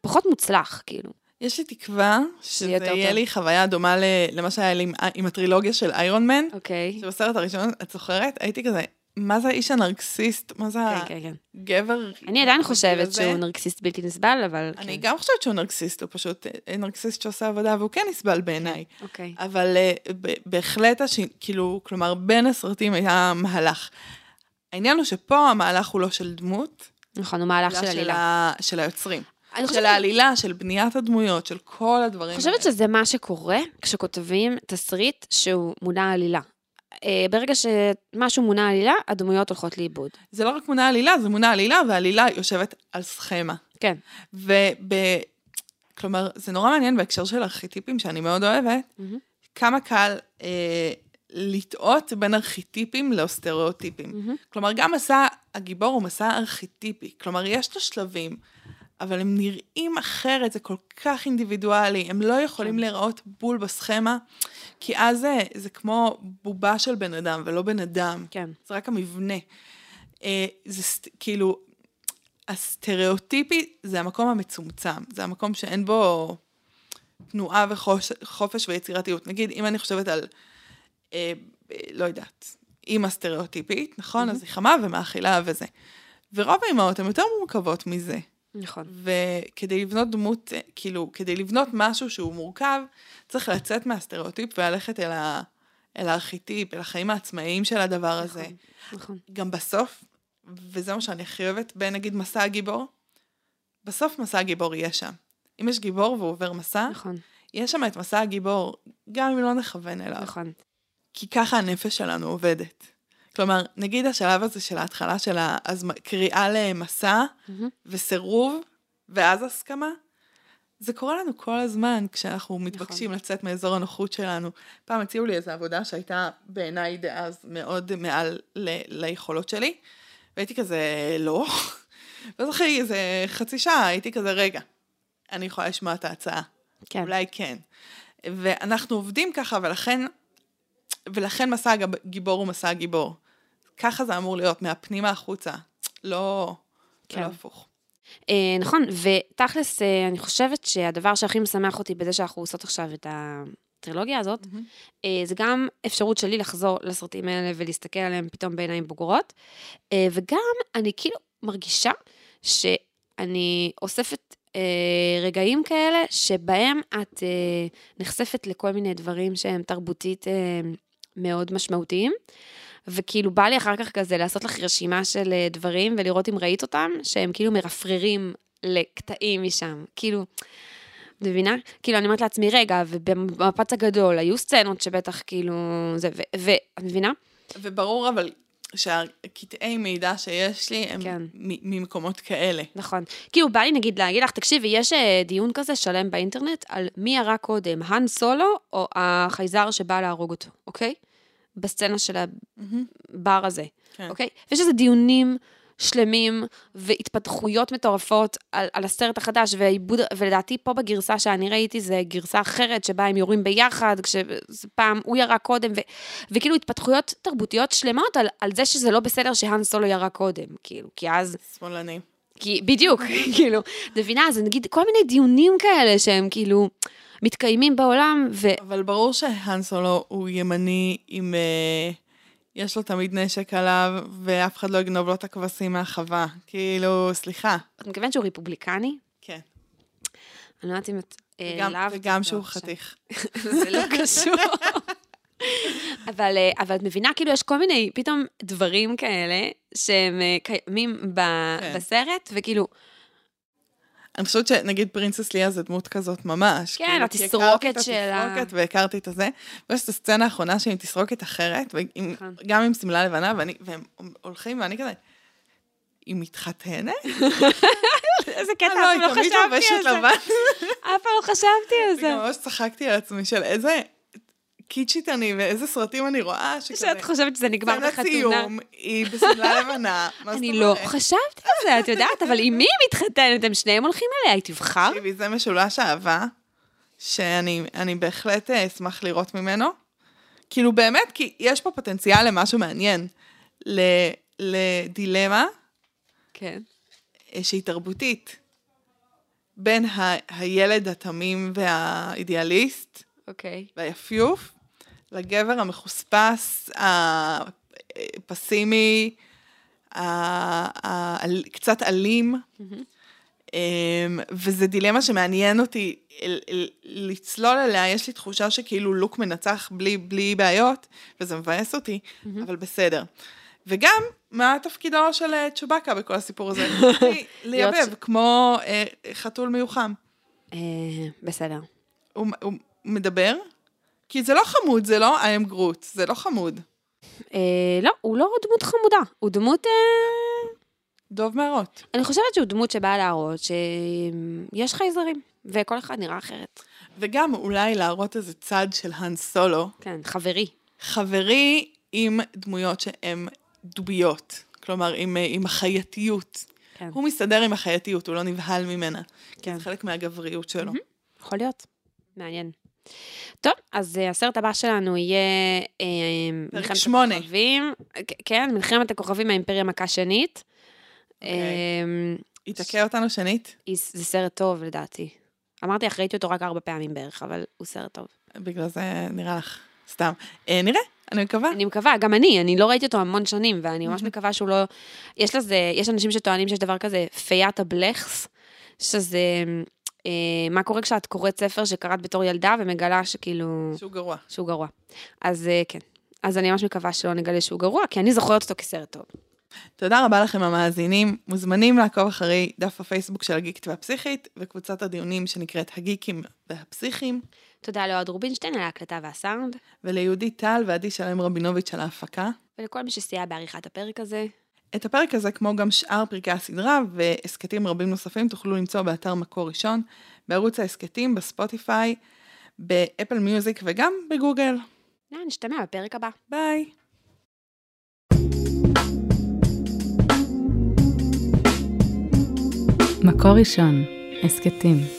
S2: פחות מוצלח, כאילו.
S3: יש לי תקווה שזה יהיה. לי חוויה דומה למה שהיה לי עם, עם הטרילוגיה של איירון מן,
S2: אוקיי.
S3: שבסרט הראשון, את זוכרת? הייתי כזה, מה זה האיש הנרקסיסט? מה זה
S2: כן, כן, כן.
S3: הגבר?
S2: אני עדיין חושבת? שהוא נרקסיסט בלתי נסבל, אבל
S3: אני
S2: כן.
S3: גם חושבת שהוא נרקסיסט, הוא פשוט אה, נרקסיסט שעושה עבודה, והוא כן נסבל בעיניי.
S2: אוקיי.
S3: אבל אה, בהחלט, הש... כאילו, כלומר, בין הסרטים היה מהלך. העניין הוא שפה המהלך הוא לא של דמות,
S2: נכון, הוא מהלך של עלילה.
S3: של היוצרים. של
S2: חושבת
S3: העלילה, של בניית הדמויות, של כל הדברים
S2: אני חושבת שזה מה שקורה כשכותבים תסריט שהוא מונע עלילה. אה, ברגע שמשהו מונע עלילה, הדמויות הולכות לאיבוד.
S3: זה לא רק מונע עלילה, זה מונע עלילה, והעלילה יושבת על סכמה.
S2: כן.
S3: וב... כלומר, זה נורא מעניין בהקשר של ארכיטיפים שאני מאוד אוהבת,
S2: מהמם.
S3: כמה קל אה, לטעות בין ארכיטיפים לאוסטריאוטיפים. כלומר, גם מסע הגיבור הוא מסע ארכיטיפי. כלומר, יש לו שלבים, אבל הם נראים אחרת, זה כל כך אינדיבידואלי, הם לא יכולים
S2: כן.
S3: להיראות בול בסכמה, כי אז זה, זה כמו בובה של בן אדם ולא בן אדם.
S2: כן.
S3: זה רק המבנה. אה, זה כאילו, הסטריאוטיפי זה המקום המצומצם, זה המקום שאין בו תנועה וחופש ויצירתיות. נגיד, אם אני חושבת על, אה, לא יודעת, אימא סטריאוטיפית, נכון? אז היא חמה ומאכילה וזה. ורוב האימהות הן יותר מורכבות מזה.
S2: נכון.
S3: וכדי לבנות דמות, כאילו, כדי לבנות משהו שהוא מורכב, צריך לצאת מהסטריאוטיפ וללכת אל, ה, אל הארכיטיפ, אל החיים העצמאיים של הדבר הזה.
S2: נכון.
S3: גם בסוף, וזה מה שאני הכי אוהבת, בנגיד מסע הגיבור, בסוף מסע הגיבור יהיה שם. אם יש גיבור והוא עובר מסע,
S2: נכון.
S3: יש שם את מסע הגיבור, גם אם לא נכוון אליו.
S2: נכון.
S3: כי ככה הנפש שלנו עובדת. כלומר, נגיד השלב הזה של ההתחלה של הקריאה למסע
S2: מהמם.
S3: וסירוב, ואז הסכמה, זה קורה לנו כל הזמן כשאנחנו מתבקשים לצאת מאזור הנוחות שלנו. פעם הציעו לי איזו עבודה שהייתה בעיניי דאז מאוד מעל ל- ליכולות שלי, והייתי כזה, לא. ואז אחרי איזה חצי שעה הייתי כזה, רגע, אני יכולה לשמוע את ההצעה.
S2: כן.
S3: אולי כן. ואנחנו עובדים ככה, ולכן, ולכן מסע הגיבור הוא מסע הגיבור. ככה זה אמור להיות, מהפנימה החוצה. לא,
S2: כן.
S3: כן. לא הפוך.
S2: אה, נכון, ותכלס, אה, אני חושבת שהדבר שהכי משמח אותי בזה שאנחנו עושות עכשיו את הטרילוגיה הזאת, אה, זה גם אפשרות שלי לחזור לסרטים האלה ולהסתכל עליהם פתאום בעיניים בוגרות, אה, וגם אני כאילו מרגישה שאני אוספת אה, רגעים כאלה שבהם את אה, נחשפת לכל מיני דברים שהם תרבותית אה, מאוד משמעותיים. וכאילו בא לי אחר כך כזה לעשות לך רשימה של אה, דברים ולראות אם ראית אותם, שהם כאילו מרפררים לקטעים משם. כאילו, את מבינה? כאילו, אני אומרת לעצמי, רגע, ובמפץ הגדול היו סצנות שבטח כאילו... זה, ואת מבינה?
S3: וברור אבל שהקטעי מידע שיש לי הם
S2: כן.
S3: ממקומות כאלה.
S2: נכון. כאילו, בא לי נגיד להגיד לך, תקשיבי, יש אה, דיון כזה שלם באינטרנט על מי ירה קודם, האן סולו או החייזר שבא להרוג אותו, אוקיי? בסצנה של הבר הזה,
S3: כן.
S2: אוקיי? ויש איזה דיונים שלמים והתפתחויות מטורפות על, על הסרט החדש, והעיבוד, ולדעתי פה בגרסה שאני ראיתי זה גרסה אחרת, שבה הם יורים ביחד, כשפעם הוא ירה קודם, ו, וכאילו התפתחויות תרבותיות שלמות על, על זה שזה לא בסדר שהאן סולו ירה קודם, כאילו, כי אז...
S3: שמאלני.
S2: כי, בדיוק, כאילו, את מבינה? אז נגיד כל מיני דיונים כאלה שהם כאילו מתקיימים בעולם, ו...
S3: אבל ברור שהאן סולו הוא ימני עם... אה, יש לו תמיד נשק עליו, ואף אחד לא יגנוב לו את הכבשים מהחווה. כאילו, סליחה.
S2: את מתכוונת שהוא רפובליקני?
S3: כן.
S2: אני לא יודעת אם את... אה,
S3: וגם, שהוא
S2: עכשיו.
S3: חתיך.
S2: זה לא קשור. אבל, אה, אבל את מבינה, כאילו, יש כל מיני, פתאום, דברים כאלה שהם אה, קיימים ב-
S3: כן.
S2: בסרט, וכאילו,
S3: אני חושבת שנגיד פרינסס ליה זה דמות כזאת ממש.
S2: כן,
S3: כאילו,
S2: התסרוקת
S3: כי הכרתי
S2: שלה.
S3: את התסרוקת והכרתי את הזה. ויש את הסצנה האחרונה שהיא עם תסרוקת אחרת, ועם-
S2: נכון.
S3: גם עם שמלה לבנה, ואני- והם הולכים, ואני כזה, היא מתחתנת?
S2: איזה קטע,
S3: לא,
S2: אף
S3: היא
S2: פעם לא חשבתי על זה. אף פעם לא חשבתי על זה.
S3: ממש צחקתי על עצמי של איזה קיצ'ית אני, ואיזה סרטים אני רואה, שכזה...
S2: שאת חושבת שזה נגמר
S3: סצנת
S2: בחתונה.
S3: סיום, היא בשמלה לבנה,
S2: אני? לא חשבתי על זה, את יודעת, אבל עם מי היא מתחתנת? הם שניהם הולכים אליה, היא תבחר?
S3: תקשיבי, זה משולש אהבה, שאני אני בהחלט אה, אשמח לראות ממנו. כאילו באמת, כי יש פה פוטנציאל למשהו מעניין. לדילמה
S2: כן.
S3: אה, שהיא תרבותית. בין ה, הילד התמים והאידיאליסט
S2: אוקיי.
S3: והיפיוף, לגבר המחוספס, הפסימי, קצת אלים. אמ, וזה דילמה שמעניין אותי לצלול אליה, יש לי תחושה שכאילו לוק מנצח בלי, בלי בעיות, וזה מבאס אותי, אבל בסדר. וגם, מה תפקידו של אה, צ'ובאקה בכל הסיפור הזה? לייבב, כמו אה, חתול מיוחם.
S2: אה, בסדר.
S3: הוא מדבר? כי זה לא חמוד, זה לא I am Groot, זה לא חמוד.
S2: אה, לא, הוא לא דמות חמודה, הוא דמות... אה,
S3: דוב מערות.
S2: אני חושבת שהוא דמות שבאה להראות שיש חייזרים, וכל אחד נראה אחרת.
S3: וגם אולי להראות איזה צד של האן סולו,
S2: כן, חברי.
S3: חברי עם דמויות שהן דוביות. כלומר, עם, אה, עם החייתיות.
S2: כן.
S3: הוא מסתדר עם החייתיות, הוא לא נבהל ממנה.
S2: כן.
S3: זה חלק מהגבריות שלו.
S2: יכול להיות. מעניין. טוב, אז uh, הסרט הבא שלנו יהיה... Uh,
S3: פרק שמונה.
S2: הכוכבים. כן, מלחמת הכוכבים מהאימפריה מכה שנית.
S3: אוקיי.
S2: Um,
S3: יתקע אותנו שנית,
S2: זה סרט טוב לדעתי. אמרתי לך, ראיתי אותו רק ארבע פעמים בערך, אבל הוא סרט טוב.
S3: בגלל זה נראה לך סתם. אה, נראה, אני מקווה.
S2: אני מקווה, גם אני, אני לא ראיתי אותו המון שנים, ואני ממש מקווה שהוא לא... יש לזה, יש אנשים שטוענים שיש דבר כזה פיית הבלכס, שזה... אה, מה קורה כשאת קוראת ספר שקראת בתור ילדה ומגלה שכאילו...
S3: שהוא גרוע.
S2: שהוא גרוע. אז אה, כן. אז אני ממש מקווה שלא נגלה שהוא גרוע, כי אני זוכרת אותו כסרט טוב.
S3: תודה רבה לכם המאזינים. מוזמנים לעקוב אחרי דף הפייסבוק של הגיקית והפסיכית, וקבוצת הדיונים שנקראת הגיקים והפסיכים,
S2: תודה לאוהד רובינשטיין על ההקלטה והסאונד,
S3: וליהודית טל ועדי שלם רבינוביץ' על ההפקה.
S2: ולכל מי שסייע בעריכת הפרק הזה.
S3: את הפרק הזה, כמו גם שאר פרקי הסדרה והסכתים רבים נוספים, תוכלו למצוא באתר מקור ראשון, בערוץ ההסכתים, בספוטיפיי, באפל מיוזיק וגם בגוגל.
S2: נשתמע בפרק הבא.
S3: ביי.
S1: מקור ראשון, הסכתים.